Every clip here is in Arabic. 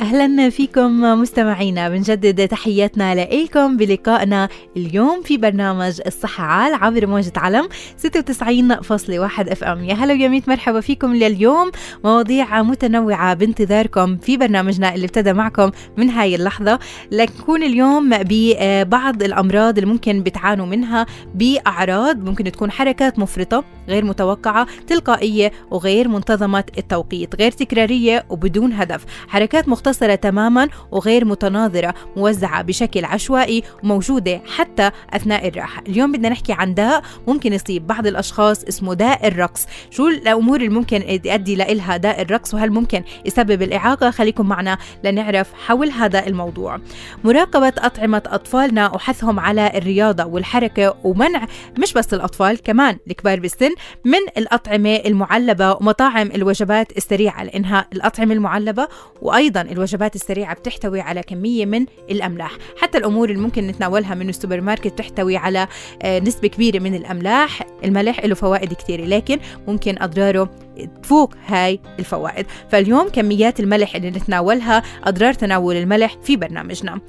أهلا فيكم مستمعينا. بنجدد تحياتنا لكم بلقائنا اليوم في برنامج الصحة عال عبر موجة علم 96.1 أف إم. يا هلا ويا ميت مرحبا فيكم لليوم. مواضيع متنوعة بانتظاركم في برنامجنا اللي ابتدى معكم من هاي اللحظة. لنكون اليوم ببعض الأمراض اللي ممكن بتعانوا منها بأعراض ممكن تكون حركات مفرطة غير متوقعة تلقائية وغير منتظمة التوقيت غير تكرارية وبدون هدف. حركات مختصرة تماما وغير متناظرة موزعة بشكل عشوائي وموجودة حتى أثناء الراحة. اليوم بدنا نحكي عن داء ممكن يصيب بعض الأشخاص اسمه داء الرقص. شو الأمور اللي ممكن يؤدي لإلها داء الرقص؟ وهل ممكن يسبب الإعاقة؟ خليكم معنا لنعرف حول هذا الموضوع. مراقبة أطعمة أطفالنا وحثهم على الرياضة والحركة ومنع مش بس الأطفال كمان الكبار بالسن من الأطعمة المعلبة ومطاعم الوجبات السريعة لأنها الأطعمة المعلبة وأيضا الوجبات السريعة بتحتوي على كمية من الأملاح. حتى الأمور اللي ممكن نتناولها من السوبر ماركت بتحتوي على آه، نسبة كبيرة من الأملاح. الملح له فوائد كثيرة لكن ممكن أضراره تفوق هاي الفوائد. فاليوم كميات الملح اللي نتناولها أضرار تناول الملح في برنامجنا.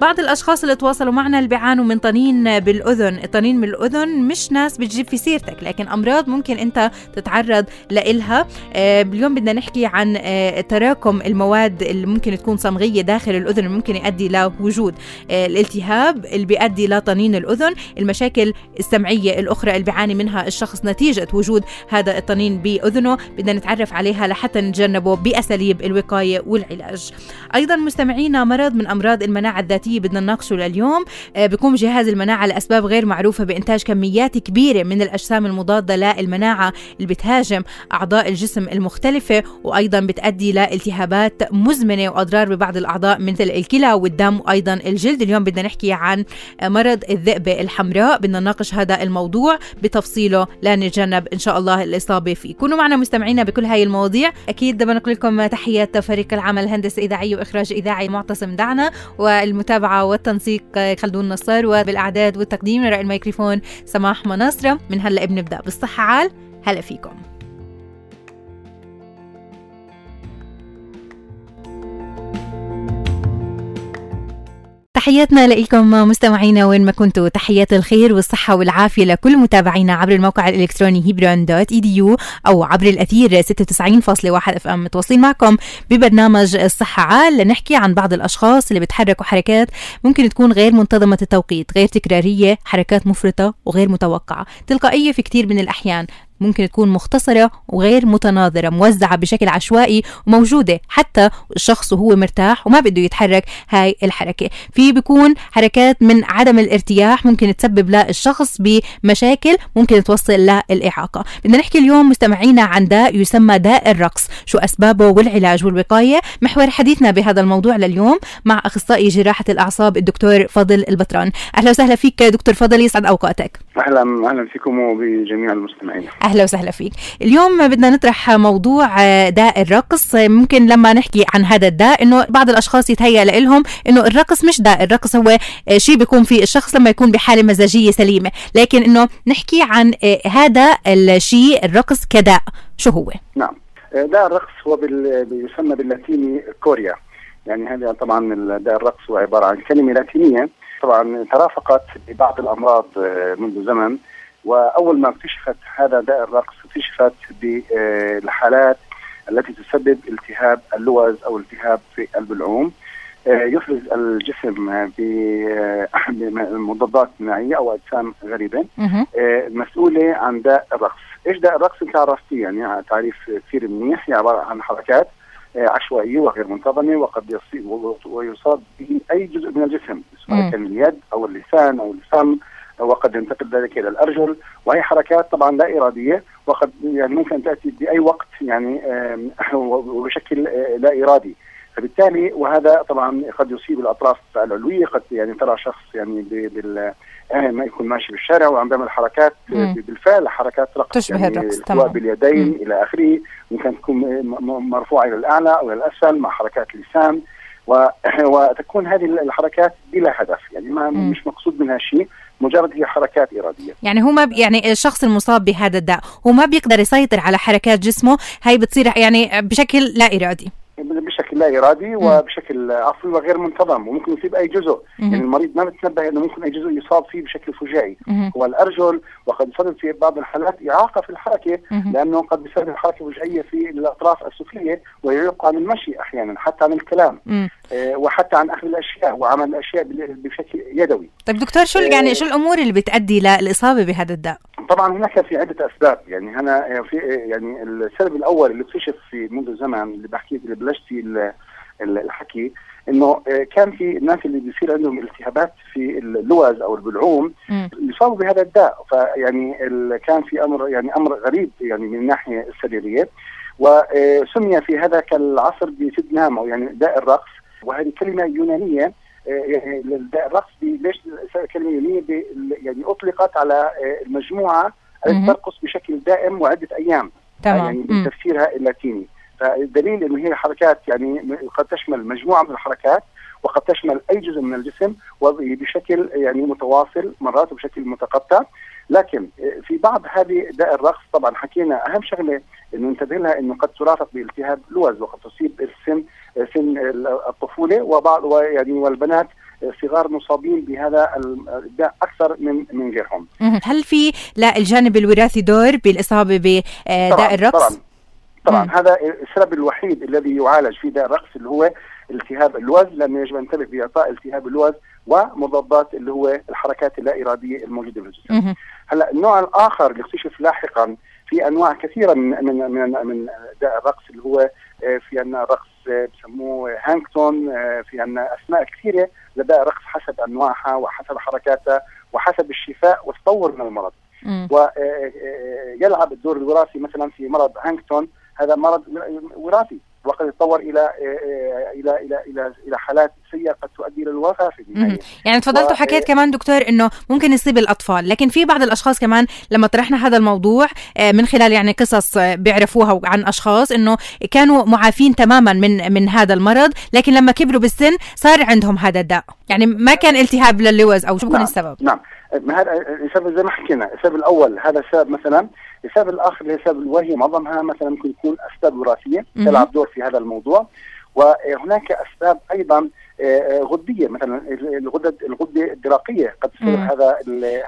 بعض الأشخاص اللي تواصلوا معنا اللي بيعانوا من طنين بالأذن. الطنين من الأذن مش ناس بتجيب في سيرتك لكن أمراض ممكن أنت تتعرض لإلها. آه، اليوم بدنا نحكي عن آه، تراكم المواد اللي ممكن تكون صمغية داخل الأذن اللي ممكن يؤدي لوجود آه، الالتهاب اللي بيؤدي لطنين الأذن. المشاكل السمعية الأخرى اللي بيعاني منها الشخص نتيجة وجود هذا الطنين بأذنه. بدنا نتعرف عليها لحتى نتجنبه بأساليب الوقاية والعلاج. أيضا مستمعينا مرض من أمراض المناعة الذاتية الذاتية بدنا نناقشه لليوم آه، بيقوم جهاز المناعة لأسباب غير معروفة بإنتاج كميات كبيرة من الأجسام المضادة للمناعة اللي بتهاجم أعضاء الجسم المختلفة وأيضا بتؤدي لالتهابات مزمنة وأضرار ببعض الأعضاء مثل الكلى والدم وأيضا الجلد. اليوم بدنا نحكي عن مرض الذئبة الحمراء. بدنا نناقش هذا الموضوع بتفصيله لنتجنب إن شاء الله الإصابة فيه. كونوا معنا مستمعينا بكل هاي المواضيع. أكيد بدنا نقول لكم تحيات فريق العمل الهندسة إذاعية وإخراج إذاعي معتصم دعنا والمتابعة المتابعة والتنسيق خلدون نصر وبالإعداد والتقديم وراء الميكروفون سماح مناصرة. من هلأ بنبدأ بالصحة عال هلا فيكم. تحياتنا لكم مستمعينا وين ما كنتوا. تحيات الخير والصحة والعافية لكل متابعينا عبر الموقع الإلكتروني Hebron dot edu أو عبر الأثير 96.1 FM متواصلين معكم ببرنامج الصحة. عال لنحكي عن بعض الأشخاص اللي بتحركوا حركات ممكن تكون غير منتظمة التوقيت غير تكرارية حركات مفرطة وغير متوقعة. تلقائية في كثير من الأحيان. ممكن تكون مختصرة وغير متناظرة موزعة بشكل عشوائي وموجودة. حتى الشخص وهو مرتاح وما بده يتحرك هاي الحركة. في بيكون حركات من عدم الارتياح ممكن تسبب للشخص بمشاكل ممكن توصل للإعاقة. بدنا نحكي اليوم مستمعينا عن داء يسمى داء الرقص. شو أسبابه والعلاج والوقاية؟ محور حديثنا بهذا الموضوع لليوم مع أخصائي جراحة الأعصاب الدكتور فضل البطران أهلا وسهلا فيك دكتور فضل يسعد أوقاتك. أهلا أهلا فيكم وبجميع المستمعين. أهلا وسهلا فيك. اليوم بدنا نطرح موضوع آه، داء الرقص. ممكن لما نحكي عن هذا الداء إنه بعض الأشخاص يتهيأ لهم إنه الرقص مش داء الرقص هو آه، شيء بيكون في الشخص لما يكون بحالة مزاجية سليمة. لكن إنه نحكي عن آه، هذا الشيء الرقص كداء. شو هو؟ نعم. داء الرقص هو بال... بيسمى باللاتيني كوريا. يعني هذا طبعا داء الرقص هو عبارة عن كلمة لاتينية طبعا ترافقت ببعض الأمراض منذ زمن. وأول ما اكتشفت هذا داء الرقص اكتشفت بالحالات التي تسبب التهاب اللوز أو التهاب في البلعوم آه، يفرز الجسم بمضادات مناعيه أو أجسام غريبة. آه، مسؤولة عن داء الرقص. إيش داء الرقص؟ أنت عرفتيه يعني تعريف كثير منيح هي عبارة عن حركات. آه، عشوائيه وغير منتظمه وقد يصيب ويصاب به أي جزء من الجسم سواء كان اليد أو اللسان أو الفم وقد ينتقل ذلك إلى الأرجل وهي حركات طبعا لا إرادية وقد يعني ممكن تأتي بأي وقت يعني وبشكل لا إرادي. فبالتالي وهذا طبعا قد يصيب الأطراف العلوية قد يعني ترى شخص يعني بال ما يكون ماشي بالشارع وعم بيعمل حركات مم. بالفعل حركات رقص تشبه يعني الرقص تمام باليدين مم. إلى آخره ممكن تكون مرفوعة إلى الأعلى أو إلى الأسفل مع حركات لسان. وتكون هذه الحركات بلا هدف يعني ما مم. مش مقصود منها شيء مجرد هي حركات إرادية يعني هو ما ب... يعني الشخص المصاب بهذا الداء هو ما بيقدر يسيطر على حركات جسمه هي بتصير يعني بشكل لا إرادي بشكل لا إرادي وبشكل عفوي وغير منتظم وممكن يصيب أي جزء. يعني المريض ما بتنبه إنه ممكن أي جزء يصاب فيه بشكل فجائي. هو الأرجل وقد يسبب في بعض الحالات إعاقة في الحركة لأنه قد يسبب حركه فجائية في الأطراف السفلية ويعيق عن المشي أحيانا حتى عن الكلام. آه وحتى عن أخذ الأشياء وعمل الأشياء بشكل يدوي. طيب دكتور شو آه. يعني شو الأمور اللي بتؤدي للاصابه بهذا الداء؟ طبعا هناك في عدة أسباب. يعني هنا في يعني السبب الأول اللي اكتشف في منذ زمن اللي بحكي اللي بلشت الحكي إنه كان في الناس اللي بيصير عندهم التهابات في اللوز أو البلعوم يصابوا بهذا الداء. فيعني كان في أمر يعني أمر غريب يعني من الناحية السريرية. وسمي في هذاك العصر أو يعني داء الرقص. وهذه كلمة يونانية يعني داء الرقص ليش كلمة يونانيه يعني أطلقت على المجموعة التي ترقص بشكل دائم وعدة أيام. تمام. يعني بتفسيرها اللاتيني. فالدليل إنه هي حركات يعني قد تشمل مجموعة من الحركات وقد تشمل أي جزء من الجسم وبشكل يعني متواصل مرات وبشكل متقطع. لكن في بعض هذه داء الرقص طبعا حكينا أهم شغلة إنه ننتبه لها إنه قد ترافق بالتهاب لوز وقد تصيب السن سن الطفولة وبعض ويعني والبنات صغار مصابين بهذا الداء أكثر من من غيرهم. هل في لا الجانب الوراثي دور بالإصابة بداء الرقص؟ طبعا طبعا مم. هذا السبب الوحيد الذي يعالج في داء الرقص اللي هو التهاب اللوز لأنه يجب أن ننتبه بإعطاء التهاب اللوز ومضادات اللي هو الحركات اللا اراديه الموجودة في الجسم. هلا النوع الآخر اللي اكتشف لاحقا في أنواع كثيرة من من من, من داء الرقص اللي هو في عندنا رقص بسموه هانكتون في عندنا أسماء كثيرة لداء الرقص حسب أنواعها وحسب حركاتها وحسب الشفاء والتطور من المرض. ويلعب الدور الوراثي مثلا في مرض هانكتون هذا مرض وراثي وقد يتطور إلى إلى إلى إلى إلى حالات سيئة قد تؤدي إلى الوفاة في النهايه يعني تفضلت وحكيت كمان دكتور إنه ممكن يصيب الأطفال لكن في بعض الأشخاص كمان لما طرحنا هذا الموضوع من خلال يعني قصص بيعرفوها عن أشخاص إنه كانوا معافين تماما من من هذا المرض لكن لما كبروا بالسن صار عندهم هذا الداء. يعني ما كان التهاب للوز أو شو بكون نعم. السبب؟ نعم. هذا السبب زي ما حكينا السبب الأول هذا السبب مثلا السبب الآخر اللي سبب وهي معظمها مثلا ممكن يكون أسباب وراثية تلعب دور في هذا الموضوع. وهناك أسباب أيضا غديه مثلا الغدد الغدة الدرقية قد تصير هذا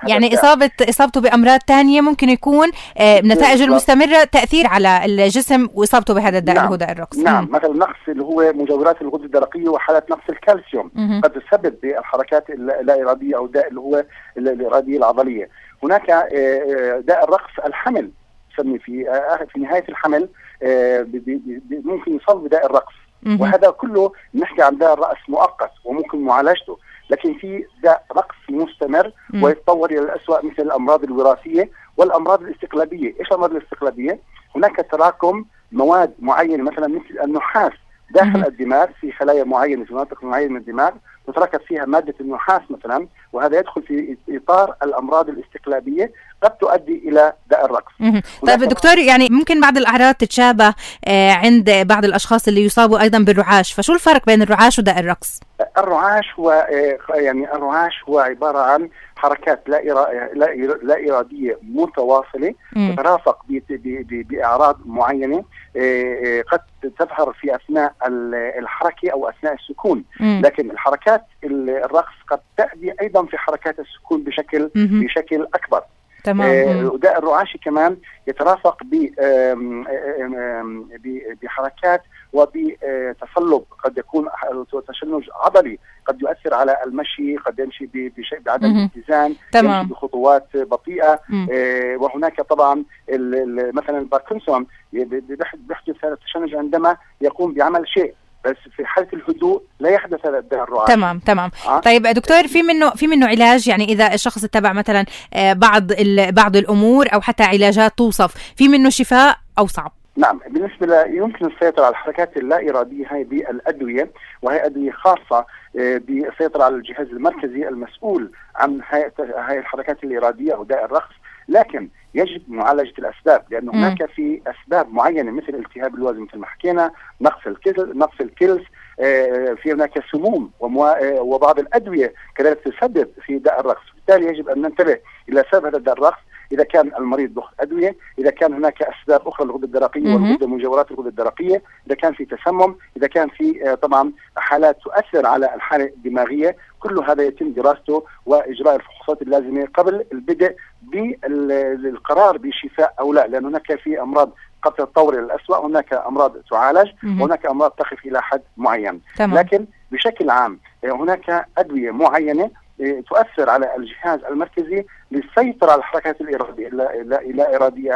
يعني إصابة إصابته بأمراض ثانية ممكن يكون نتائج المستمرة تأثير على الجسم وإصابته بهذا الداء نعم. داء الرقص. نعم. مثلا نقص اللي هو مجاورات الغده الدرقية وحالة نقص الكالسيوم مم. قد تسبب بالحركات اللا إرادية أو الداء اللي هو الإرادية العضلية. هناك داء الرقص الحمل في في نهاية الحمل ممكن يصاب بداء الرقص. وهذا كله نحكي عن داء الراس مؤقت وممكن معالجته لكن في داء رقص مستمر ويتطور إلى الاسوء مثل الأمراض الوراثية والأمراض الاستقلابية، إيش الأمراض الاستقلابية؟ هناك تراكم مواد معينة مثلا مثل النحاس داخل الدماغ في خلايا معينة في مناطق معينة من الدماغ تتركب فيها مادة النحاس مثلا وهذا يدخل في إطار الأمراض الاستقلابية قد تؤدي إلى داء الرقص. طيب دكتور يعني ممكن بعض الأعراض تتشابه عند بعض الاشخاس اللي يصابوا أيضا بالرعاش، فشو الفرق بين الرعاش وداء الرقص؟ الرعاش هو يعني الرعاش هو عبارة عن حركات لا لا لا إرادية متواصلة تترافق بأعراض معينة قد تظهر في أثناء الحركة أو أثناء السكون. لكن الحركات الرقص قد تاتي أيضا في حركات السكون بشكل مم. بشكل أكبر. تمام. وداء الرعاشي كمان يترافق بحركات وبتصلب قد يكون تشنج عضلي. قد يؤثر على المشي قد يمشي بشيء بعدم اتزان تمام. يمشي بخطوات بطيئة. مم. وهناك طبعا مثلا الباركنسون بيحدث هذا التشنج عندما يقوم بعمل شيء. بس في حالة الهدوء لا يحدث هذا الرعاش تمام تمام. آه؟ طيب دكتور في منه في منه علاج يعني إذا الشخص اتبع مثلا آه، بعض بعض الأمور أو حتى علاجات توصف في منه شفاء أو صعب؟ نعم بالنسبة ل يمكن السيطرة على الحركات اللا إرادية هي بالأدوية وهي أدوية خاصة آه، بالسيطرة على الجهاز المركزي المسؤول عن هاي الحركات الإرادية أو داء الرقص. لكن يجب معالجة الأسباب لأن هناك في أسباب معينة مثل التهاب الوزن مثل ما حكينا نقص الكلس نقص الكلس آه، في هناك سموم آه، وبعض الأدوية كذلك تسبب في داء الرقص، بالتالي يجب أن ننتبه إلى سبب هذا داء الرقص إذا كان المريض باخذ أدوية، إذا كان هناك أسباب أخرى للغده الدرقية والغدة مجاورات الغده الدرقية، إذا كان في تسمم، إذا كان في آه، طبعا حالات تؤثر على الحالة الدماغية، كل هذا يتم دراسته وإجراء الفحوصات اللازمة قبل البدء بالقرار بشفاء أو لا، لأن هناك في أمراض قد تتطور إلى الاسوء، هناك أمراض تعالج وهناك أمراض تقف إلى حد معين، تمام. لكن بشكل عام هناك أدوية معينة تؤثر على الجهاز المركزي للسيطره على الحركات الإرادية لا إرادية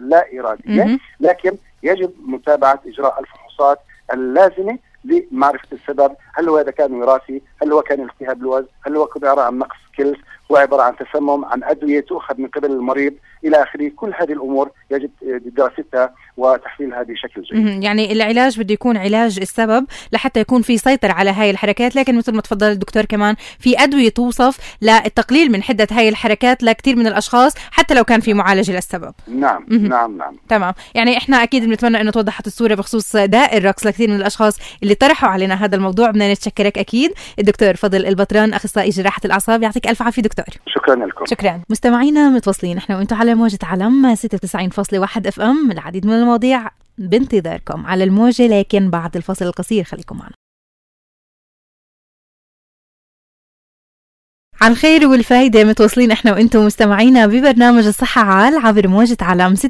لا إرادية لكن يجب متابعة إجراء الفحوصات اللازمة لمعرفة السبب، هل هو إذا كان وراثي؟ هل هو كان التهاب الوزن؟ هل هو عباره عن نقص كلس؟ هو عباره عن تسمم عن أدوية تؤخذ من قبل المريض إلى آخره، كل هذه الأمور يجب دراستها وتحليلها بشكل جيد. يعني العلاج بده يكون علاج السبب لحتى يكون في سيطرة على هاي الحركات، لكن مثل ما تفضل الدكتور كمان في أدوية توصف للتقليل من حدة هاي الحركات لكثير من الأشخاص حتى لو كان في معالجة للسبب. نعم نعم نعم. تمام، يعني إحنا أكيد بنتمنى إنه توضحت الصورة بخصوص داء الرقص لكثير من الأشخاص اللي طرحوا علينا هذا الموضوع بدنا نتشكرك أكيد الدكتور فضل البطران أخصائي جراحة الأعصاب يعطيك ألف عافية دكتور. شكرا لكم. شكرا. مستمعينا متواصلين إحنا وأنتم على موجة علم 96.1 FM العديد من المواضيع بانتظاركم على الموجة لكن بعد الفصل القصير خليكم معنا عالخير والفايدة متواصلين إحنا وإنتم مستمعينا ببرنامج الصحة عال عبر موجة علم 96.1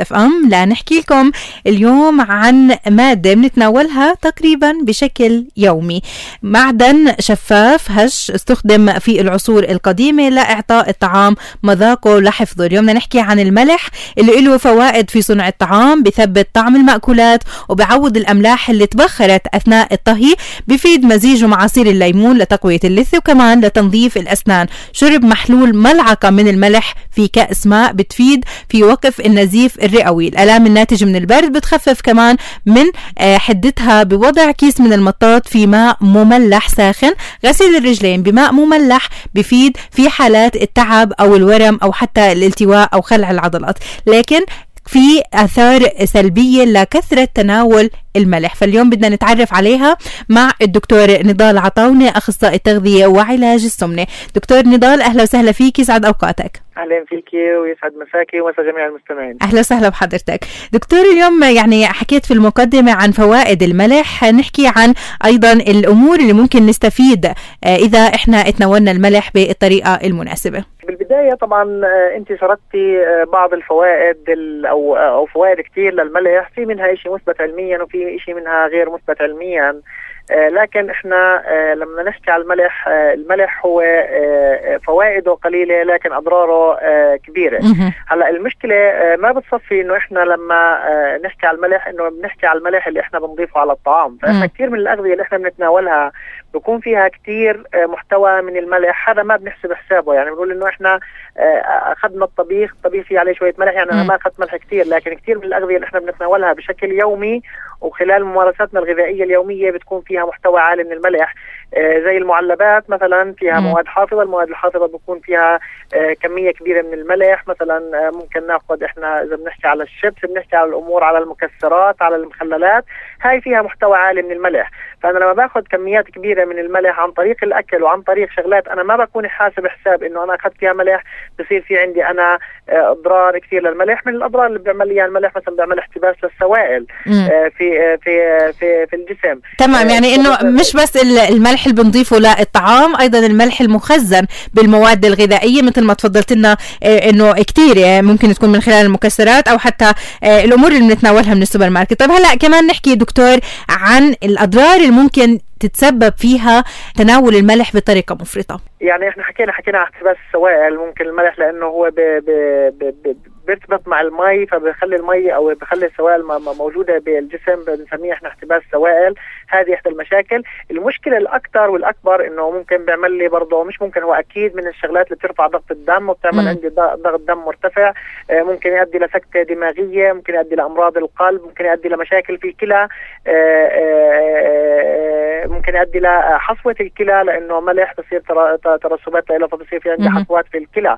FM لنحكي لكم اليوم عن مادة بنتناولها تقريبا بشكل يومي. معدن شفاف هش استخدم في العصور القديمة لإعطاء الطعام مذاقه لحفظه. اليوم بدنا نحكي عن الملح اللي له فوائد في صنع الطعام بثبت طعم المأكولات وبعوض الأملاح اللي تبخرت أثناء الطهي بفيد مزيجه مع عصير الليمون لتقوية اللثة وكمان لتنظيف الأسنان. شرب محلول ملعقة من الملح في كأس ماء بتفيد في وقف النزيف الرئوي. الألام الناتجة من البرد بتخفف كمان من آه، حدتها بوضع كيس من المطاط في ماء مملح ساخن. غسيل الرجلين بماء مملح بفيد في حالات التعب أو الورم أو حتى الالتواء أو خلع العضلات. لكن في آثار سلبية لكثرة تناول الملح. فاليوم بدنا نتعرف عليها مع الدكتور نضال عطاوني أخصائي التغذية وعلاج السمنة. دكتور نضال أهلا وسهلا فيك يسعد أوقاتك. أهلا فيكي ويسعد مساكي ومسا جميع المستمعين. أهلا وسهلا بحضرتك. دكتور اليوم يعني حكيت في المقدمة عن فوائد الملح نحكي عن أيضا الأمور اللي ممكن نستفيد آه، إذا إحنا تناولنا الملح بالطريقة المناسبة. بالبداية طبعا آه، أنت سردتي آه، بعض الفوائد أو أو فوائد كثير للملح في منها شيء مثبت علميا وفي شيء منها غير مثبت علميا. لكن إحنا آه، لما نحكي على الملح آه، الملح هو فوائده قليلة لكن أضراره كبيرة. هلأ المشكلة ما بتصفي إنه إحنا لما نحكي على الملح إنه بنحكي على الملح اللي إحنا بنضيفه على الطعام. فإحنا كثير من الأغذية اللي إحنا بنتناولها بكون فيها كثير محتوى من الملح. هذا ما بنحسب حسابه. يعني بنقول إنه إحنا أخذنا الطبيخ الطبيخ فيه عليه شوية ملح. يعني أنا ما أخذت ملح كثير لكن كثير من الأغذية اللي إحنا بنتناولها بشكل يومي وخلال ممارساتنا الغذائية اليومية بتكون فيها محتوى عالي من الملح. آه، زي المعلبات مثلا فيها مواد حافظة. المواد الحافظة بكون فيها آه، كمية كبيرة من الملح. مثلا آه، ممكن ناخذ إحنا إذا بنحكي على الشيبس بنحكي على الأمور على المكسرات على المخللات. هاي فيها محتوى عالي من الملح. فأنا لما باخذ كميات كبيرة من الملح عن طريق الأكل وعن طريق شغلات أنا ما بكون حاسب حساب إنه أنا أخذت فيها ملح بصير في عندي أنا أضرار كثير للملح. من الأضرار اللي بيعمل لي الملح مثلا بيعمل احتباس للسوائل في في في في الجسم. تمام يعني إنه مش بس الملح اللي بنضيفه للطعام أيضا الملح المخزن بالمواد الغذائية مثل ما تفضلت لنا آه، إنه كثير يعني ممكن تكون من خلال المكسرات أو حتى آه، الأمور اللي بنتناولها من السوبر ماركت. طيب هلأ كمان نحكي دكتور عن الأضرار اللي ممكن تتسبب فيها تناول الملح بطريقة مفرطة. يعني إحنا حكينا حكينا عن احتباس السوائل ممكن الملح لأنه هو ب ب ب بيرتبط مع المي فبيخلي المي أو بيخلي السوائل موجودة بالجسم بنسميها إحنا احتباس سوائل. هذه إحدى المشاكل. المشكلة الأكثر والأكبر إنه ممكن بيعمل لي برضه مش ممكن هو أكيد من الشغلات اللي بترفع ضغط الدم وبتعمل عندي ضغط دم مرتفع. آه، ممكن يؤدي لسكتة دماغية ممكن يؤدي لأمراض القلب ممكن يؤدي لمشاكل في الكلى. آه، آه، ممكن يؤدي لحصوه الكلى لأنه ملح بصير ترسبات له فبصير في عندي حصوات في الكلى.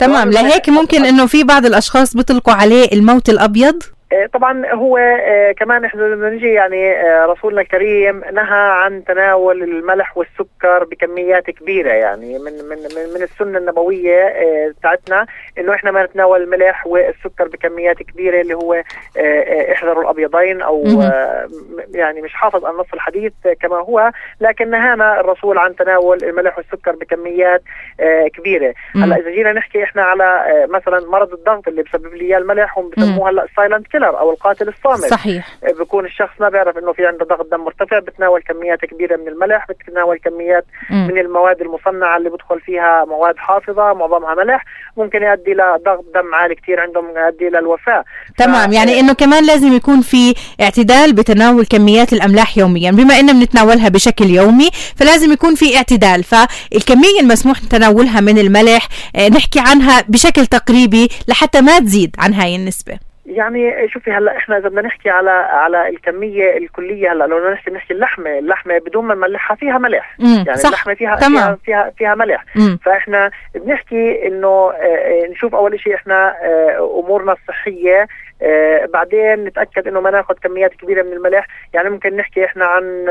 تمام. لهيك ممكن إنه في بعض الأشخاص بيطلقوا عليه الموت الأبيض؟ آه، طبعا هو آه، كمان إحنا لما نجي يعني آه، رسولنا الكريم نهى عن تناول الملح والسكر بكميات كبيرة يعني من من من السنة النبوية بتاعتنا إنه إحنا ما نتناول الملح والسكر بكميات كبيرة اللي هو احذروا الأبيضين أو يعني مش حافظ على نص الحديث كما هو لكن نهانا الرسول عن تناول الملح والسكر بكميات كبيرة. هلأ إذا جينا نحكي إحنا على مثلا مرض الضغط اللي بسبب لي إياه الملح هم بسموه هلأ سايلنت الكيلر أو القاتل الصامت. صحيح. بيكون الشخص ما بيعرف إنه في عنده ضغط دم مرتفع بتناول كميات كبيرة من الملح بتناول كميات م. من المواد المصنعة اللي بدخل فيها مواد حافظة معظمها ملح ممكن يؤدي لضغط دم عالي كثير عندهم يؤدي للوفاه تمام. ف... يعني إنه كمان لازم يكون في اعتدال بتناول كميات الأملاح يوميا. بما إننا بنتناولها بشكل يومي فلازم يكون في اعتدال. فالكمية المسموح تناولها من الملح آه، نحكي عنها بشكل تقريبي لحتى ما تزيد عن هاي النسبة. يعني شوفي هلا إحنا إذا بدنا نحكي على على الكمية الكلية هلا لو نحكي نحكي اللحمة اللحمة بدون ما نملحها فيها ملح يعني صح. اللحمة فيها تمام. فيها فيها, فيها ملح مم. فإحنا بنحكي إنه آه، آه، نشوف أول شيء إحنا آه، أمورنا الصحية آه بعدين نتأكد إنه ما ناخذ كميات كبيرة من الملح يعني ممكن نحكي إحنا عن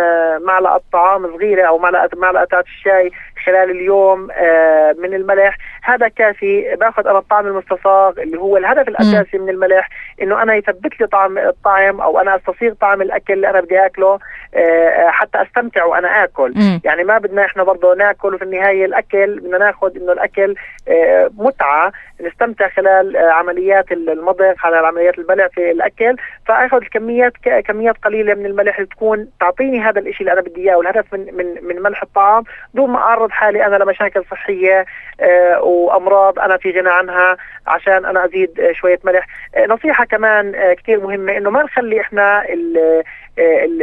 معلقة طعام صغيرة أو معلقة معلقه الشاي خلال اليوم آه من الملح. هذا كافي بأخذ أنا الطعم المستصاغ اللي هو الهدف الأساسي من الملح إنه أنا يثبت لي طعم الطعم أو أنا أستصيغ طعم الأكل اللي أنا بدي آكله آه حتى أستمتع وأنا آكل. م. يعني ما بدنا إحنا برضه ناكل وفي النهاية الأكل بدنا ناخذ إنه الأكل آه متعة نستمتع خلال آه عمليات المضغ خلال عمليات البلع في الأكل. فآخذ الكميات كميات قليلة من الملح اللي تكون تعطيني هذا الشيء اللي أنا بدي إياه والهدف من من من ملح الطعام دون ما أعرض حالي أنا لمشاكل صحية آه وأمراض أنا في غنى عنها عشان أنا أزيد آه شوية ملح. آه نصيحة كمان كثير مهمة إنه ما نخلي إحنا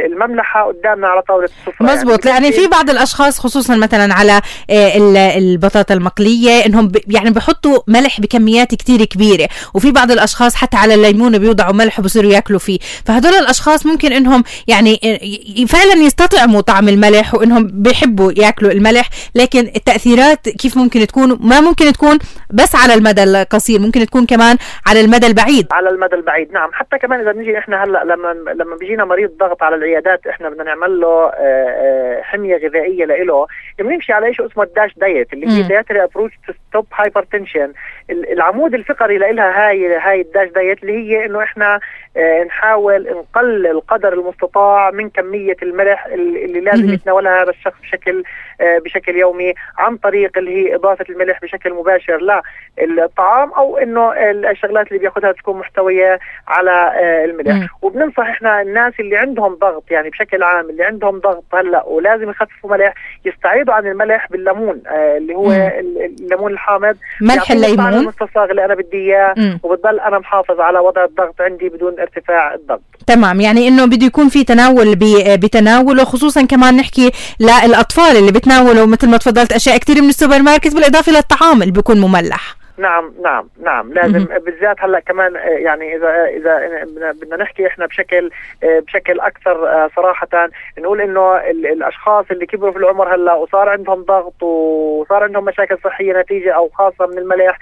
المملحة قدامنا على طاولة السفرة. مزبوط يعني, يعني في بعض الأشخاص خصوصا مثلا على آه، البطاطا المقلية إنهم يعني بحطوا ملح بكميات كتير كبيرة. وفي بعض الأشخاص حتى على الليمون بيوضعوا ملح وبصيروا ياكلوا فيه. فهدول الأشخاص ممكن إنهم يعني آه، فعلا يستطعموا طعم الملح وإنهم بيحبوا ياكلوا الملح. لكن التأثيرات كيف ممكن تكون؟ ما ممكن تكون بس على المدى القصير ممكن تكون كمان على المدى البعيد. على المدى البعيد. نعم. حتى كمان إذا نجي إحنا هلأ لما لما بيجينا مريض الضغط على العيادات إحنا بدنا نعمل له آه، آه، حمية غذائية له بنمشي على شيء اسمه ال DASH diet اللي هي dietary approach to stop hypertension العمود الفقري لها هاي هاي ال DASH diet اللي هي إنه إحنا آه، نحاول نقلل قدر المستطاع من كمية الملح اللي لازم يتناولها هذا الشخص بشكل بشكل يومي عن طريق اللي هي إضافة الملح بشكل مباشر للطعام أو إنه الشغلات اللي بياخذها تكون محتوية على الملح. وبننصح إحنا الناس اللي عندهم ضغط يعني بشكل عام اللي عندهم ضغط هلأ ولازم يخففوا ملح يستعيدوا عن الملح بالليمون آه اللي هو. الليمون الحامض. ملح الليمون. المستصاغ اللي أنا بدي إياه وبضل أنا محافظ على وضع الضغط عندي بدون ارتفاع الضغط. تمام. يعني إنه بده يكون في تناول بتناول وخصوصا كمان نحكي للأطفال اللي بتناولوا مثل ما تفضلت أشياء كثير من السوبر ماركت بالإضافة للطعام اللي بيكون مملح. نعم نعم نعم. لازم بالذات هلأ كمان آه، يعني إذا إذا بدنا نحكي إحنا بشكل آه، بشكل أكثر آه، صراحة نقول إنه الأشخاص اللي كبروا في العمر هلأ وصار عندهم ضغط وصار عندهم مشاكل صحية نتيجة أو خاصة من الملح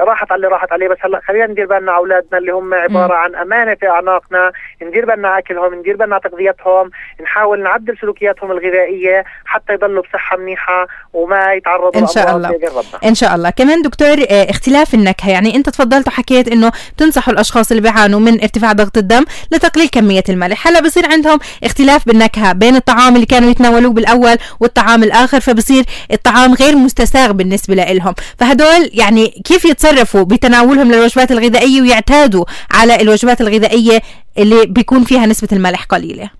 راحت على اللي راحت عليه بس هلا خلينا ندير بالنا على أولادنا اللي هم عبارة عن أمانة في أعناقنا. ندير بالنا أكلهم ندير بالنا تغذيتهم. نحاول نعدل سلوكياتهم الغذائية حتى يضلوا بصحة منيحة وما يتعرضوا إن شاء الله. إن شاء الله. كمان دكتور دكتور آه، اختلاف النكهة. يعني أنت تفضلت وحكيت إنه تنصحوا الأشخاص اللي بيعانوا من ارتفاع ضغط الدم لتقليل كمية الملح. هلا بصير عندهم اختلاف بالنكهة بين الطعام اللي كانوا يتناولوه بالأول والطعام الآخر فبصير الطعام غير مستساغ بالنسبة لهم فهدول يعني كيف يتصرفوا بتناولهم للوجبات الغذائية ويعتادوا على الوجبات الغذائية اللي بيكون فيها نسبة الملح قليلة؟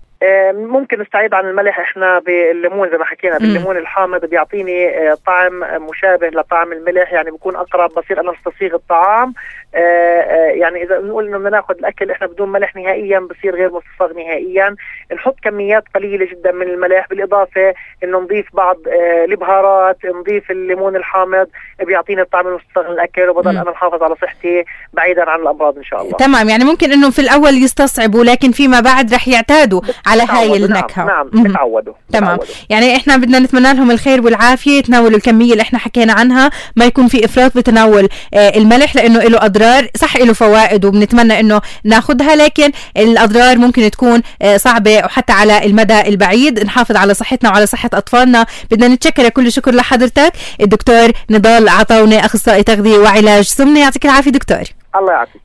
ممكن نستعيد عن الملح. إحنا بالليمون زي ما حكينا بالليمون الحامض بيعطيني آه، طعم مشابه لطعم الملح يعني بكون أقرب بصير أنا أستصيغ الطعام. يعني إذا بنقول إنه بدنا ناخذ الأكل إحنا بدون ملح نهائيا بصير غير مستصاغ نهائيا. نحط كميات قليلة جدا من الملح بالإضافة إنه نضيف بعض البهارات نضيف الليمون الحامض بيعطيني الطعم المستصاغ للاكل وبضل أنا محافظ على صحتي بعيدا عن الأمراض إن شاء الله. تمام يعني ممكن إنه في الأول يستصعبوا لكن فيما بعد رح يعتادوا على هاي النكهة. نعم بتعودوا تمام. يعني إحنا بدنا نتمنى لهم الخير والعافية يتناولوا الكمية اللي إحنا حكينا عنها ما يكون في إفراط بتناول آه الملح لأنه له أضرار. صح له فوائد وبنتمنى إنه ناخذها لكن الأضرار ممكن تكون آه صعبة وحتى على المدى البعيد. نحافظ على صحتنا وعلى صحة أطفالنا. بدنا نتشكر كل شكر لحضرتك. الدكتور نضال عطاوني أخصائي تغذية وعلاج سمنة. يعطيك العافية دكتور. الله يعافيك.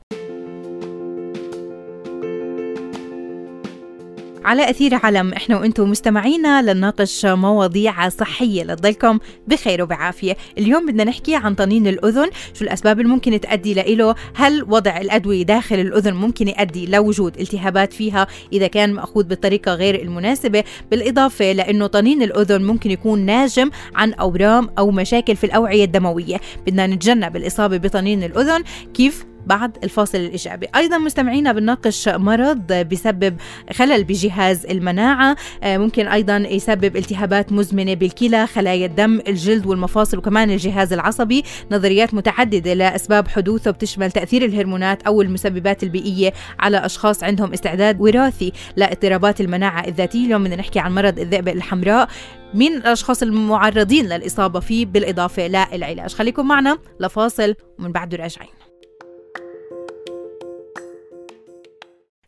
على أثير علم إحنا وإنتم مستمعينا لنناقش مواضيع صحية لتضلكم بخير وبعافية. اليوم بدنا نحكي عن طنين الأذن شو الأسباب اللي ممكن تؤدي لإله؟ هل وضع الأدوية داخل الأذن ممكن يؤدي لوجود التهابات فيها؟ إذا كان مأخوذ بالطريقة غير المناسبة بالإضافة لأنه طنين الأذن ممكن يكون ناجم عن أورام أو مشاكل في الأوعية الدموية. بدنا نتجنب الإصابة بطنين الأذن كيف بعد الفاصل الإيجابي. أيضا مستمعينا بنناقش مرض بسبب خلل بجهاز المناعة ممكن أيضا يسبب التهابات مزمنة بالكلى خلايا الدم الجلد والمفاصل وكمان الجهاز العصبي. نظريات متعددة لأسباب حدوثه بتشمل تأثير الهرمونات أو المسببات البيئية على أشخاص عندهم استعداد وراثي لاضطرابات المناعة الذاتية. اليوم بدنا نحكي عن مرض الذئبة الحمراء. مين الأشخاص المعرضين للإصابة فيه؟ بالإضافة للعلاج خليكم معنا لفاصل ومن بعده راجعين.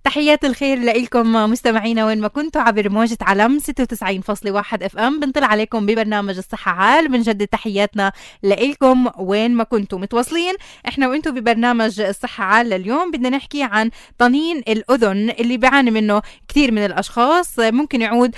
تحيات الخير لكم مستمعينا وين ما كنتوا عبر موجة علم 96.1 اف ام بنطلع عليكم ببرنامج الصحة عال. بنجدد تحياتنا لكم وين ما كنتوا متواصلين. إحنا وإنتوا ببرنامج الصحة عال لليوم. بدنا نحكي عن طنين الأذن اللي بيعاني منه كثير من الأشخاص. ممكن يعود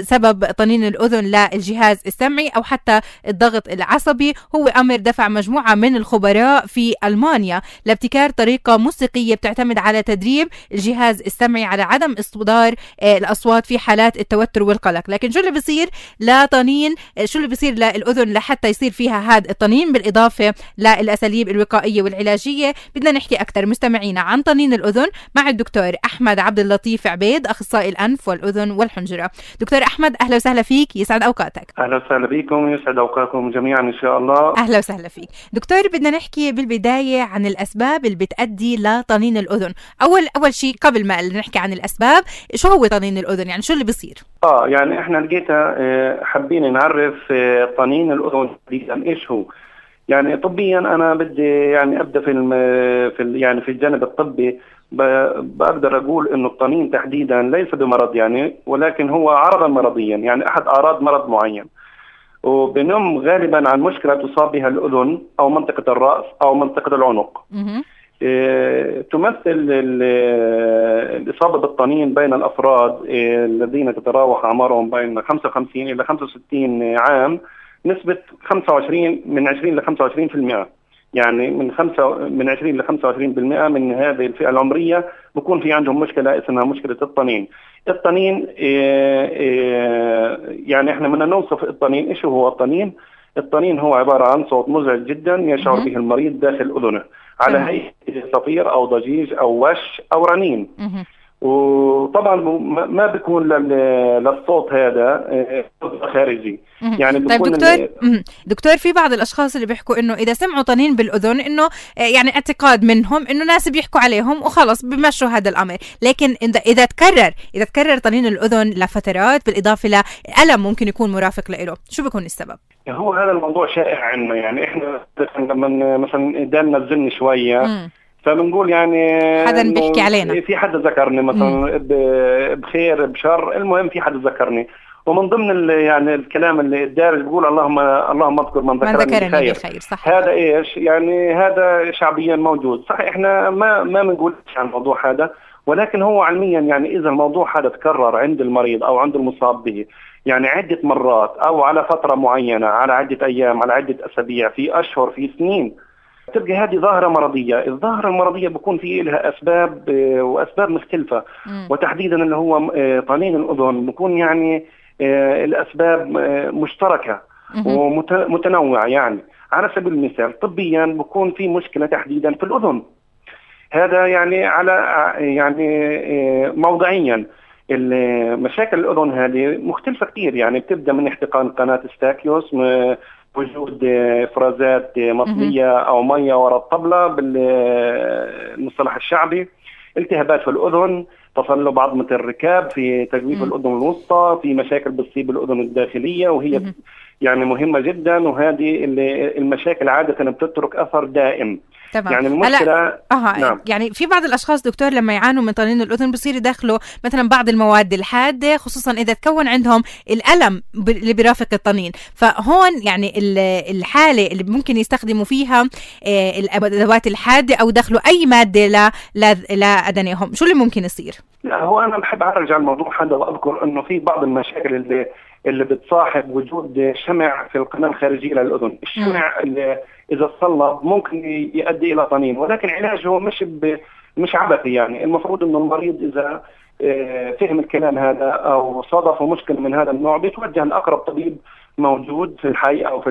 سبب طنين الأذن للجهاز السمعي أو حتى الضغط العصبي. هو أمر دفع مجموعة من الخبراء في ألمانيا لابتكار طريقة موسيقية بتعتمد على تدريب الجهاز الجهاز السمعي على عدم اصدار الأصوات في حالات التوتر والقلق. لكن شو اللي بيصير؟ لطنين شو اللي بيصير للأذن لحتى يصير فيها هذا الطنين؟ بالإضافة للأساليب الوقائية والعلاجية. بدنا نحكي أكثر. مستمعينا عن طنين الأذن مع الدكتور أحمد عبد اللطيف عبيد أخصائي الأنف والأذن والحنجرة. دكتور أحمد أهلا وسهلا فيك. يسعد أوقاتك. أهلا وسهلا بكم. يسعد أوقاتكم جميعا إن شاء الله. أهلا وسهلا فيك. دكتور بدنا نحكي بالبداية عن الأسباب اللي بتؤدي لطنين الأذن. أول أول شيء قبل ما نحكي عن الأسباب شو هو طنين الأذن؟ يعني شو اللي بيصير؟ آه يعني إحنا لقيتها حابين نعرف طنين الأذن تحديدا إيش هو. يعني طبيا أنا بدي يعني أبدأ في الم في يعني في الجانب الطبي. بقدر أقول إنه الطنين تحديدا ليس بمرض يعني ولكن هو عرضا مرضيا يعني أحد أعراض مرض معين. وبنم غالبا عن مشكلة تصاب بها الأذن أو منطقة الرأس أو منطقة العنق. تمثل الإصابة بالطنين بين الأفراد الذين تتراوح أعمارهم بين 55 إلى 65 عام نسبة 25 من 20 ل 25% يعني من خمسة من 20 ل 25% من هذه الفئة العمرية بكون في عندهم مشكلة اسمها مشكلة الطنين. الطنين يعني إحنا بدنا نوصف الطنين، إيش هو الطنين؟ الطنين هو عبارة عن صوت مزعج جدا يشعر به المريض داخل أذنه على هيئة صفير أو ضجيج أو وش أو رنين. وطبعا ما بيكون للصوت هذا خارجي. يعني طيب دكتور دكتور في بعض الأشخاص اللي بيحكوا إنه إذا سمعوا طنين بالأذن إنه يعني اعتقاد منهم إنه ناس بيحكوا عليهم وخلص بمشوا هذا الأمر. لكن اذا تكرر إذا تكرر طنين الأذن لفترات بالإضافة لالم ممكن يكون مرافق له. شو بيكون السبب؟ هو هذا الموضوع شائع عندنا. يعني إحنا لما مثلا دالنا الزن شوية. فبنقول يعني حدا بيحكي علينا. في حدا ذكرني مثلا بخير بشر المهم في حدا ذكرني. ومن ضمن يعني الكلام اللي الدارج بيقول اللهم اللهم اذكر من ذكرني, من ذكرني بخير. بخير صح. هذا إيش؟ يعني هذا شعبيا موجود. صح إحنا ما ما بنقول عن الموضوع هذا ولكن هو علميا يعني إذا الموضوع هذا تكرر عند المريض أو عند المصاب به يعني عدة مرات أو على فترة معينة على عدة أيام على عدة أسابيع في أشهر في سنين تبقى هذه ظاهرة مرضية، الظاهرة المرضية بكون في لها أسباب وأسباب مختلفة. م. وتحديدا اللي هو طنين الأذن بكون يعني الأسباب مشتركة ومتنوعة يعني. على سبيل المثال طبيا بكون في مشكلة تحديدا في الأذن. هذا يعني على يعني موضعيا. مشاكل الأذن هذه مختلفة كثير يعني. بتبدأ من احتقان قناة ستاكيوس وجود افرازات مطليه أو مية وراء الطبلة بالمصطلح الشعبي. التهابات في الأذن تصلب عظمه الركاب في تجويف الأذن الوسطى في مشاكل بتصيب الأذن الداخلية وهي يعني مهمة جدا وهذه المشاكل عادة بتترك أثر دائم. تمام. يعني المشكلة آه نعم. يعني في بعض الأشخاص دكتور لما يعانوا من طنين الأذن بصير يدخلوا مثلا بعض المواد الحادة خصوصا إذا تكون عندهم الألم اللي بيرافق الطنين. فهون يعني الحالة اللي ممكن يستخدموا فيها آه، الأدوات الحادة أو يدخلوا أي مادة لا لا لادنيهم شو اللي ممكن يصير؟ لا هو أنا بحب أعرج على الموضوع هذا وأذكر إنه في بعض المشاكل اللي اللي بتصاحب وجود شمع في القناة الخارجية للاذن، الشمع اللي إذا صلب ممكن يؤدي إلى طنين ولكن علاجه مش ب... مش عبثي يعني. المفروض إنه المريض إذا فهم الكلام هذا أو صادفه مشكله من هذا النوع بيتوجه لأقرب طبيب موجود في الحي أو في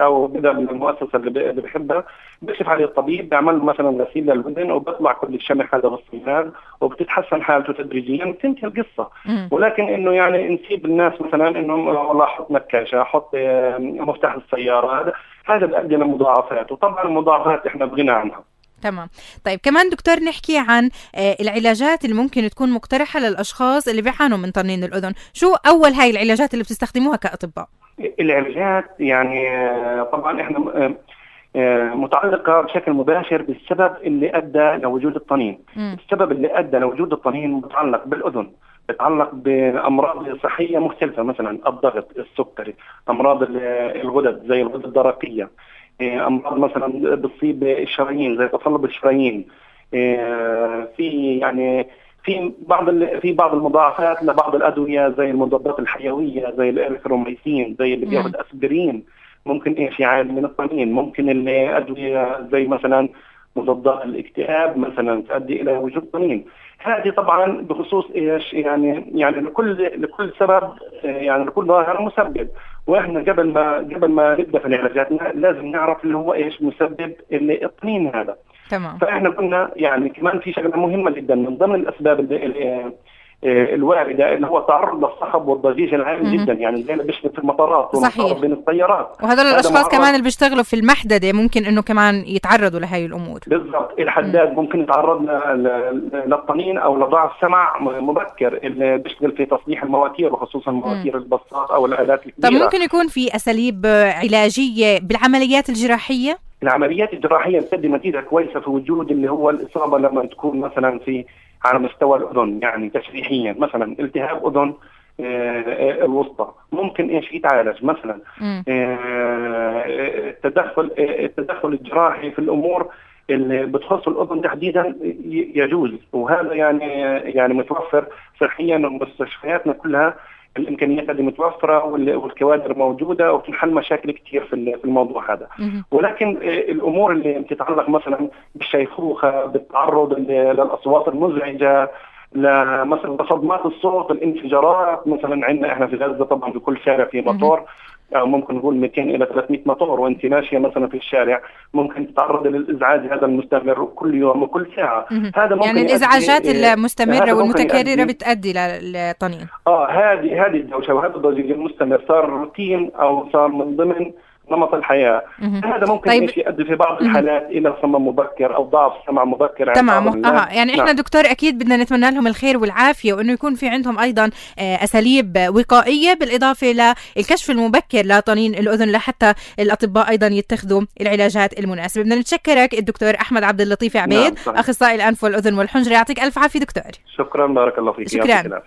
أو بدا من المؤسسة اللي بحبها بيكشف عليه الطبيب بيعمل مثلا غسيل للودن وبيطلع كل الشمع هذا بالصيغ وبتتحسن حالته تدريجيا وتنتهي القصة. ولكن إنه يعني نسيب الناس مثلا إنه والله حط نكاشة حط آه، مفتاح السيارة هذا هذا بيؤدي لمضاعفات وطبعا المضاعفات إحنا بغنى عنها. تمام. طيب كمان دكتور نحكي عن آه، العلاجات اللي ممكن تكون مقترحة للأشخاص اللي بيعانوا من طنين الأذن. شو أول هاي العلاجات اللي بتستخدموها كأطباء؟ العلاجات يعني آه، طبعا إحنا آه، متعلقة بشكل مباشر بالسبب اللي أدى لوجود الطنين، م. السبب اللي أدى لوجود الطنين متعلق بالأذن، بتعلق بأمراض صحية مختلفة مثلا الضغط، السكري، أمراض الغدد زي الغدد الدرقية، أمراض مثلا بتصيب الشرايين زي تصلب الشرايين، في يعني في بعض في بعض المضاعفات لبعض الأدوية زي المضادات الحيوية زي الأريثروميسين زي اللي بياخذ أسبرين. ممكن إيش؟ يعاني من الطنين ممكن الأدوية زي مثلا مضادات الاكتئاب مثلا تؤدي إلى وجود طنين هذه طبعا بخصوص إيش؟ يعني يعني لكل لكل سبب يعني لكل ظاهره مسبب. وإحنا قبل ما قبل ما نبدأ في العلاجات لازم نعرف اللي هو إيش مسبب الطنين هذا. تمام. فإحنا كنا يعني كمان في شغلة مهمة جدا من ضمن الأسباب اللي الوارده اللي هو تعرض للصخب والضجيج العالي جدا يعني زي اللي بيشتغل في المطارات صحيح. بين السيارات. وهذول الأشخاص كمان اللي بيشتغلوا في المحددة ممكن إنه كمان يتعرضوا لهي الأمور. بالضبط. الحداد مم. ممكن يتعرض للطنين أو لضعف سمع مبكر اللي بيشتغل في تصليح المواتير وخصوصا مواتير البساط أو الآلات الكبيرة. طب ممكن يكون في أساليب علاجية بالعمليات الجراحية؟ العمليات الجراحية بتدي نتيجة كويسة في وجود اللي هو الإصابة لما تكون مثلا في على مستوى الأذن يعني تشريحيا. مثلا التهاب أذن آه، الوسطى. ممكن إيش؟ يتعالج. مثلا آه، التدخل التدخل الجراحي في الأمور اللي بتخص الأذن تحديدا يجوز. وهذا يعني يعني متوفر صحيا ومستشفياتنا كلها الإمكانيات اللي متوفرة والكوادر موجودة وتنحل مشاكل كثير في الموضوع هذا. ولكن آه، الأمور اللي بتتعلق مثلا بالشيخوخة بالتعرض للأصوات المزعجة مثلا صدمات الصوت الانفجارات مثلا عندنا إحنا في غزة طبعا في كل شارع في مطور أو ممكن نقول 200 إلى 300 مطور وأنت ماشية مثلا في الشارع. ممكن تتعرض للإزعاج هذا المستمر كل يوم وكل ساعة. هذا ممكن يعني الإزعاجات المستمرة والمتكررة بتؤدي للطنين آه هذه هذه الدوشة وهذا الضجيج المستمر صار روتين أو صار من ضمن نمط الحياة. هذا ممكن طيب. يؤدي في بعض الحالات إلى صمم مبكر أو ضعف سمع مبكر. تمام. آه يعني إحنا نعم. دكتور أكيد بدنا نتمنى لهم الخير والعافية وإنه يكون في عندهم أيضا آه، أساليب وقائية بالإضافة للكشف المبكر لطنين الأذن لحتى الأطباء أيضا يتخذوا العلاجات المناسبة. بدنا نتشكرك الدكتور أحمد عبد اللطيف عبيد نعم أخصائي الأنف والأذن والحنجرة. يعطيك ألف عافية دكتور. شكرا بارك الله فيك. شكرا.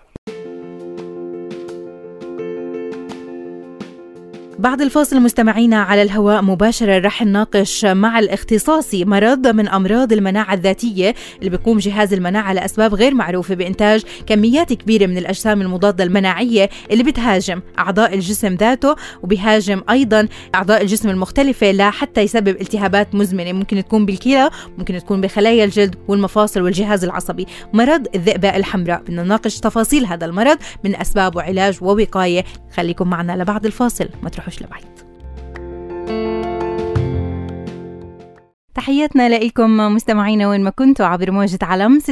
بعد الفاصل مستمعينا على الهواء مباشرة رح نناقش مع الاختصاصي مرض من أمراض المناعة الذاتية اللي بيقوم جهاز المناعة لأسباب غير معروفة بإنتاج كميات كبيرة من الأجسام المضادة المناعية اللي بتهاجم أعضاء الجسم ذاته وبيهاجم أيضا أعضاء الجسم المختلفة لحتى يسبب التهابات مزمنة. ممكن تكون بالكلى ممكن تكون بخلايا الجلد والمفاصل والجهاز العصبي. مرض الذئبة الحمراء. بدنا نناقش تفاصيل هذا المرض من أسباب وعلاج ووقاية. خليكم معنا لبعد الفاصل. ما تروحوا hørselig veit. تحياتنا لكم مستمعينا وين ما كنتوا عبر موجة علم 96.1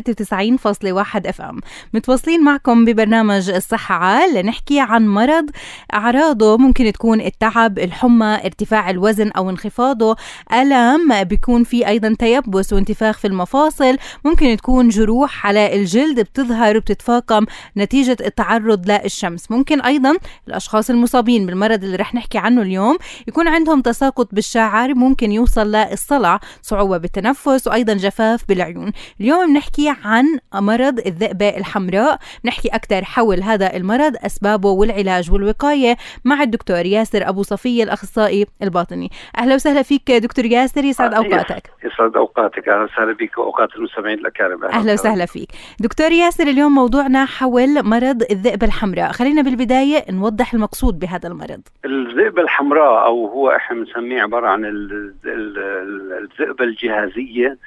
اف ام متواصلين معكم ببرنامج الصحة عال لنحكي عن مرض أعراضه ممكن تكون التعب الحمى ارتفاع الوزن أو انخفاضه. ألم بيكون في أيضا تيبس وانتفاخ في المفاصل. ممكن تكون جروح على الجلد بتظهر وبتتفاقم نتيجة التعرض للشمس. ممكن أيضا الأشخاص المصابين بالمرض اللي رح نحكي عنه اليوم يكون عندهم تساقط بالشعر ممكن يوصل للصلع. صعوبة بالتنفس وأيضا جفاف بالعيون. اليوم بنحكي عن مرض الذئبة الحمراء. بنحكي أكثر حول هذا المرض أسبابه والعلاج والوقاية مع الدكتور ياسر أبو صفية الأخصائي الباطني. أهلا وسهلا فيك دكتور ياسر يسعد أوقاتك. يسعد أوقاتك. أهلا وسهلا بك وأوقات المستمعين الأكارم. أهلا وسهلا. فيك. دكتور ياسر اليوم موضوعنا حول مرض الذئبة الحمراء. خلينا بالبداية نوضح المقصود بهذا المرض. الذئبة الحمراء أو هو إحنا بنسميه عبارة عن الذئبة الجهازية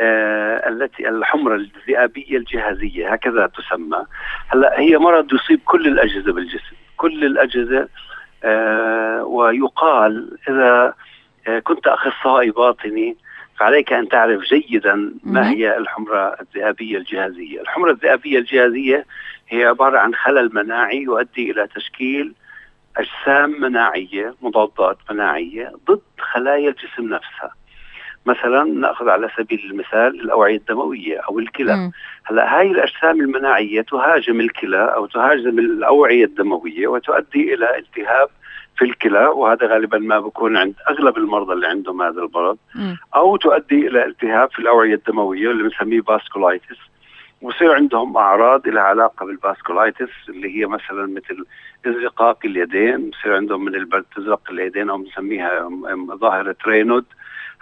آه التي الحمرة الذئابية الجهازية هكذا تسمى. هلا هي مرض يصيب كل الأجهزة بالجسم كل الأجهزة آه ويقال إذا آه كنت أخصائي باطني فعليك أن تعرف جيدا ما هي الحمرة الذئابية الجهازية. الحمرة الذئابية الجهازية هي عبارة عن خلل مناعي يؤدي إلى تشكيل أجسام مناعية مضادات مناعية ضد خلايا الجسم نفسها. مثلا نأخذ على سبيل المثال الأوعية الدموية أو الكلى. هلأ هاي الأجسام المناعية تهاجم الكلى أو تهاجم الأوعية الدموية وتؤدي إلى التهاب في الكلى وهذا غالبا ما بكون عند أغلب المرضى اللي عندهم هذا المرض أو تؤدي إلى التهاب في الأوعية الدموية اللي بنسميه vasculitis ويصير عندهم أعراض لها علاقة بال vasculitis اللي هي مثلا مثل ازرقاق اليدين بصير عندهم من البرد تزرق اليدين أو بنسميها ظاهرة رينود.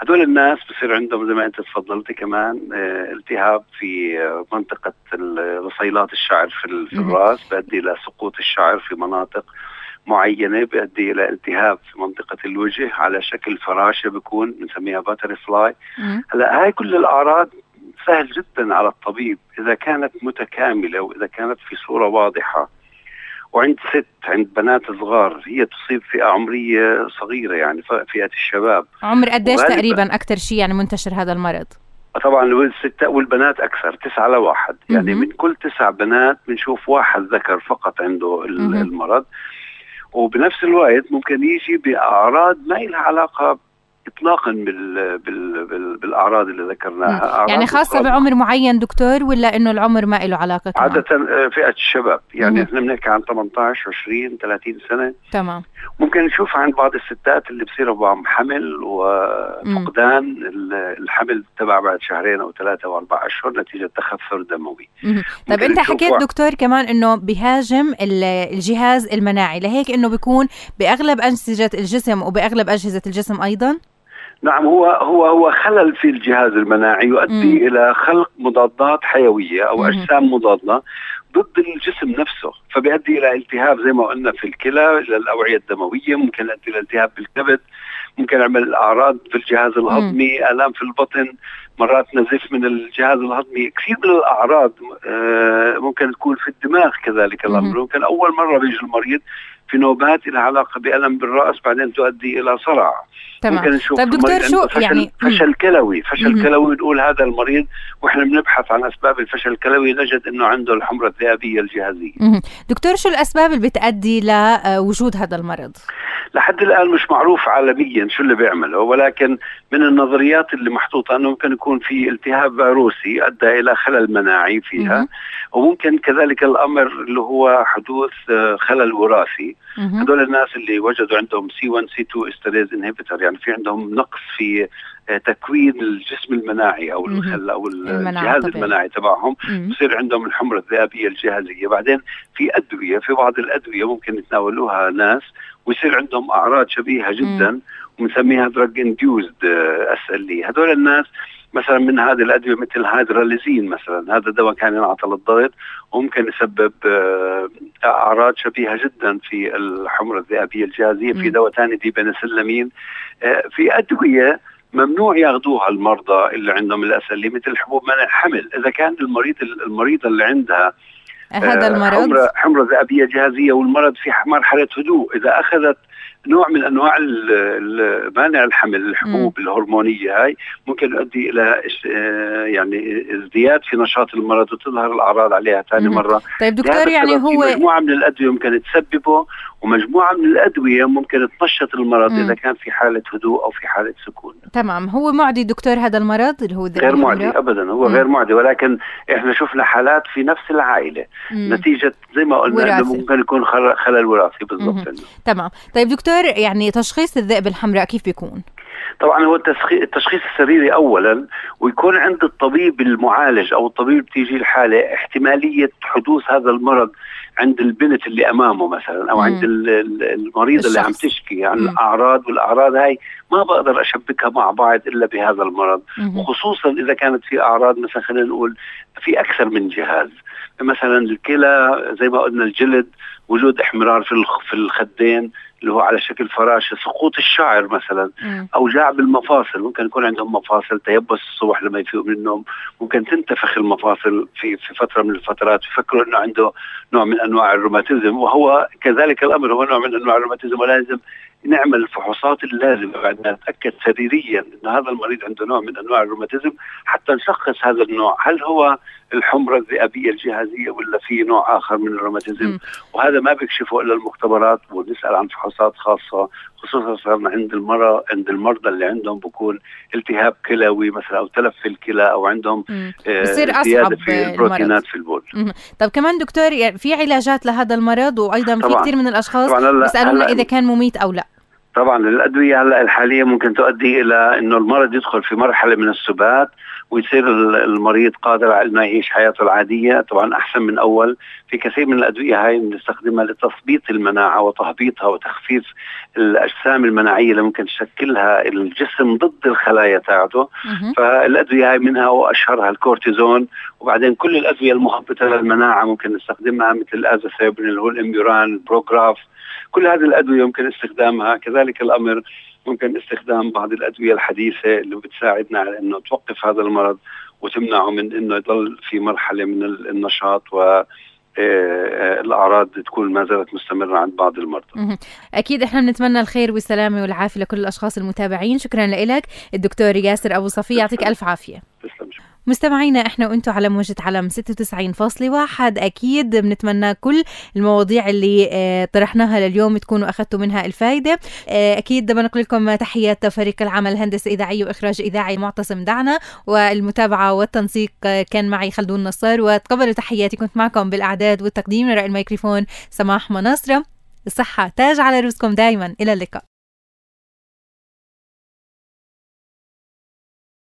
هدول الناس بصير عندهم زي ما أنت تفضلتي كمان آه التهاب في منطقة رصيلات الشعر في, في الراس بيؤدي إلى سقوط الشعر في مناطق معينة بيؤدي إلى التهاب في منطقة الوجه على شكل فراشة بيكون بنسميها باتر فلاي هلا هاي كل الأعراض سهل جدا على الطبيب إذا كانت متكاملة وإذا كانت في صورة واضحة. وعند ست عند بنات صغار هي تصيب فئة عمرية صغيرة يعني فئة الشباب. عمر قديش تقريبا أكثر شيء يعني منتشر هذا المرض؟ طبعا الستة والبنات أكثر تسعة لواحد. يعني من كل تسع بنات بنشوف واحد ذكر فقط عنده المرض. وبنفس الوقت ممكن يجي بأعراض ما لها علاقة اطلاقا بال بال بال بالأعراض اللي ذكرناها. يعني خاصة بعمر معين دكتور ولا إنه العمر ما له علاقة كمان؟ عادة فئة الشباب. يعني إحنا بنحكي عن 18 20 30 سنة. تمام. ممكن نشوف عند بعض الستات اللي بصيروا معهم حمل وفقدان الحمل تبع بعد شهرين أو ثلاثة أو أربع أشهر نتيجة تخثر دموي. طيب أنت حكيت دكتور كمان إنه بيهاجم الجهاز المناعي. لهيك إنه بيكون بأغلب أنسجة الجسم وبأغلب أجهزة الجسم أيضا؟ نعم هو هو هو خلل في الجهاز المناعي يؤدي مم. إلى خلق مضادات حيوية أو مم. أجسام مضادة ضد الجسم نفسه فبيؤدي إلى التهاب زي ما قلنا في الكلى إلى الأوعية الدموية ممكن يؤدي إلى التهاب بالكبد ممكن يعمل أعراض في الجهاز الهضمي آلام في البطن مرات نزيف من الجهاز الهضمي كثير من الأعراض ممكن تكون في الدماغ كذلك الأمر ممكن أول مرة بيجي المريض في نوبات لها علاقة بألم بالرأس بعدين تؤدي إلى صرع. تمام. ممكن نشوف طيب دكتور شو فشل يعني؟ فشل كلوي فشل كلوي نقول هذا المريض وإحنا بنبحث عن أسباب الفشل الكلوي نجد إنه عنده الحمرة الذئابية الجهازية. دكتور شو الأسباب اللي بتؤدي لوجود هذا المرض؟ لحد الآن مش معروف عالميا شو اللي بيعمله ولكن من النظريات اللي محطوطة إنه ممكن يكون في التهاب فيروسي ادى إلى خلل مناعي فيها مم. وممكن كذلك الأمر اللي هو حدوث خلل وراثي. هدول الناس اللي وجدوا عندهم C 1 C 2 esterase inhibitor يعني في عندهم نقص في تكوين الجسم المناعي أو الخل أو الجهاز طبيعي. المناعي تبعهم. بصير عندهم الحمرة الذئابيه الجهازية. بعدين في أدوية في بعض الأدوية ممكن يتناولوها ناس ويصير عندهم أعراض شبيهة جدا وبنسميها drug induced SLE هدول الناس مثلا من هذه الأدوية مثل hydralazine مثلا. هذا الدواء كان ينعطى للضغط وممكن يسبب أعراض شبيهة جدا في الحمرة الذئابية الجهازيه في دواء ثاني D-penicillamine في أدوية ممنوع يأخذوها المرضى اللي عندهم الاسئله مثل حبوب منع الحمل إذا كان المريض المريضه اللي عندها هذا المرض؟ حمرة, حمرة ذئابية جهازيه والمرض في مرحلة هدوء إذا أخذت نوع من أنواع مانع الحمل الحبوب الهرمونية هاي ممكن يؤدي إلى آه، يعني ازدياد في نشاط المرض وتظهر الأعراض عليها ثاني مرة. طيب دكتور يعني هو مجموعة من الأدوية ممكن تسببه ومجموعة من الأدوية ممكن تنشط المرض مم. اذا كان في حالة هدوء أو في حالة سكون. تمام. هو معدي دكتور هذا المرض؟ اللي هو غير معدي ابدا. هو مم. غير معدي ولكن إحنا شفنا حالات في نفس العائلة. مم. نتيجة زي ما قلنا ممكن يكون خلل وراثي بالضبط. تمام. طيب دكتور يعني تشخيص الذئب الحمراء كيف بيكون؟ طبعا هو التشخيص السريري اولا ويكون عند الطبيب المعالج أو الطبيب بتيجي الحالة احتمالية حدوث هذا المرض عند البنت اللي أمامه مثلا أو مم. عند المريض الشخص. اللي عم تشكي عن مم. الأعراض والأعراض هاي ما بقدر أشبكها مع بعض إلا بهذا المرض مم. وخصوصا إذا كانت في أعراض مثلا خلينا نقول في أكثر من جهاز مثلا الكلى زي ما قلنا الجلد وجود احمرار في في الخدين اللي هو على شكل فراشه سقوط الشعر مثلا اوجاع بالمفاصل ممكن يكون عندهم مفاصل تيبس الصبح لما يفيقوا من النوم ممكن تنتفخ المفاصل في في فترة من الفترات يفكروا إنه عنده نوع من أنواع الروماتيزم. وهو كذلك الأمر هو نوع من أنواع الروماتيزم ولازم نعمل الفحوصات اللازمة بعد ما نتأكد سريريا إن هذا المريض عنده نوع من أنواع الروماتيزم حتى نشخص هذا النوع. هل هو الحمرة الذئبية الجهازية ولا في نوع آخر من الروماتيزم؟ وهذا ما بيكشفه إلا المختبرات ونسأل عن فحوصات خاصة خصوصا عند المرضى عند المرضى اللي عندهم بكون التهاب كلوي مثلا أو تلف في الكلى أو عندهم آه زيادة في البروتينات في البول. طب كمان دكتور يعني في علاجات لهذا المرض وأيضا في كثير من الأشخاص بيسألونا إذا كان مميت أو لا. طبعا الأدوية هلأ الحالية ممكن تؤدي إلى إنه المرض يدخل في مرحلة من السبات ويصير المريض قادر على إنه يعيش حياته العادية. طبعا أحسن من أول. في كثير من الأدوية هاي بنستخدمها لتثبيط المناعة وتهبيطها وتخفيف الأجسام المناعية اللي ممكن تشكلها الجسم ضد الخلايا تاعته. فالأدوية هاي منها وأشهرها الكورتيزون. وبعدين كل الأدوية المهبطة للمناعة ممكن نستخدمها مثل ال azathioprine اللي هو ال Imuran ال Prograf. كل هذه الأدوية يمكن استخدامها. كذلك الأمر ممكن استخدام بعض الأدوية الحديثة اللي بتساعدنا على إنه توقف هذا المرض وتمنعه من إنه يضل في مرحلة من النشاط و آه، آه، الأعراض تكون ما زالت مستمرة عند بعض المرضى. أكيد إحنا بنتمنى الخير والسلامة والعافية لكل الأشخاص المتابعين، شكرا لك. الدكتور ياسر أبو صفيه يعطيك ألف عافية. تسلم. مستمعينا إحنا وأنتم على موجة علم 96.1 أكيد بنتمنى كل المواضيع اللي آه طرحناها لليوم تكونوا أخذتوا منها الفائدة آه أكيد بنقول لكم تحيات فريق العمل الهندسة اذاعي وإخراج إذاعي معتصم دعنا والمتابعة والتنسيق كان معي خلدون نصار. وتقبلوا تحياتي كنت معكم بالأعداد والتقديم وراء الميكروفون سماح مناصرة. الصحة تاج على رؤوسكم دائما إلى اللقاء.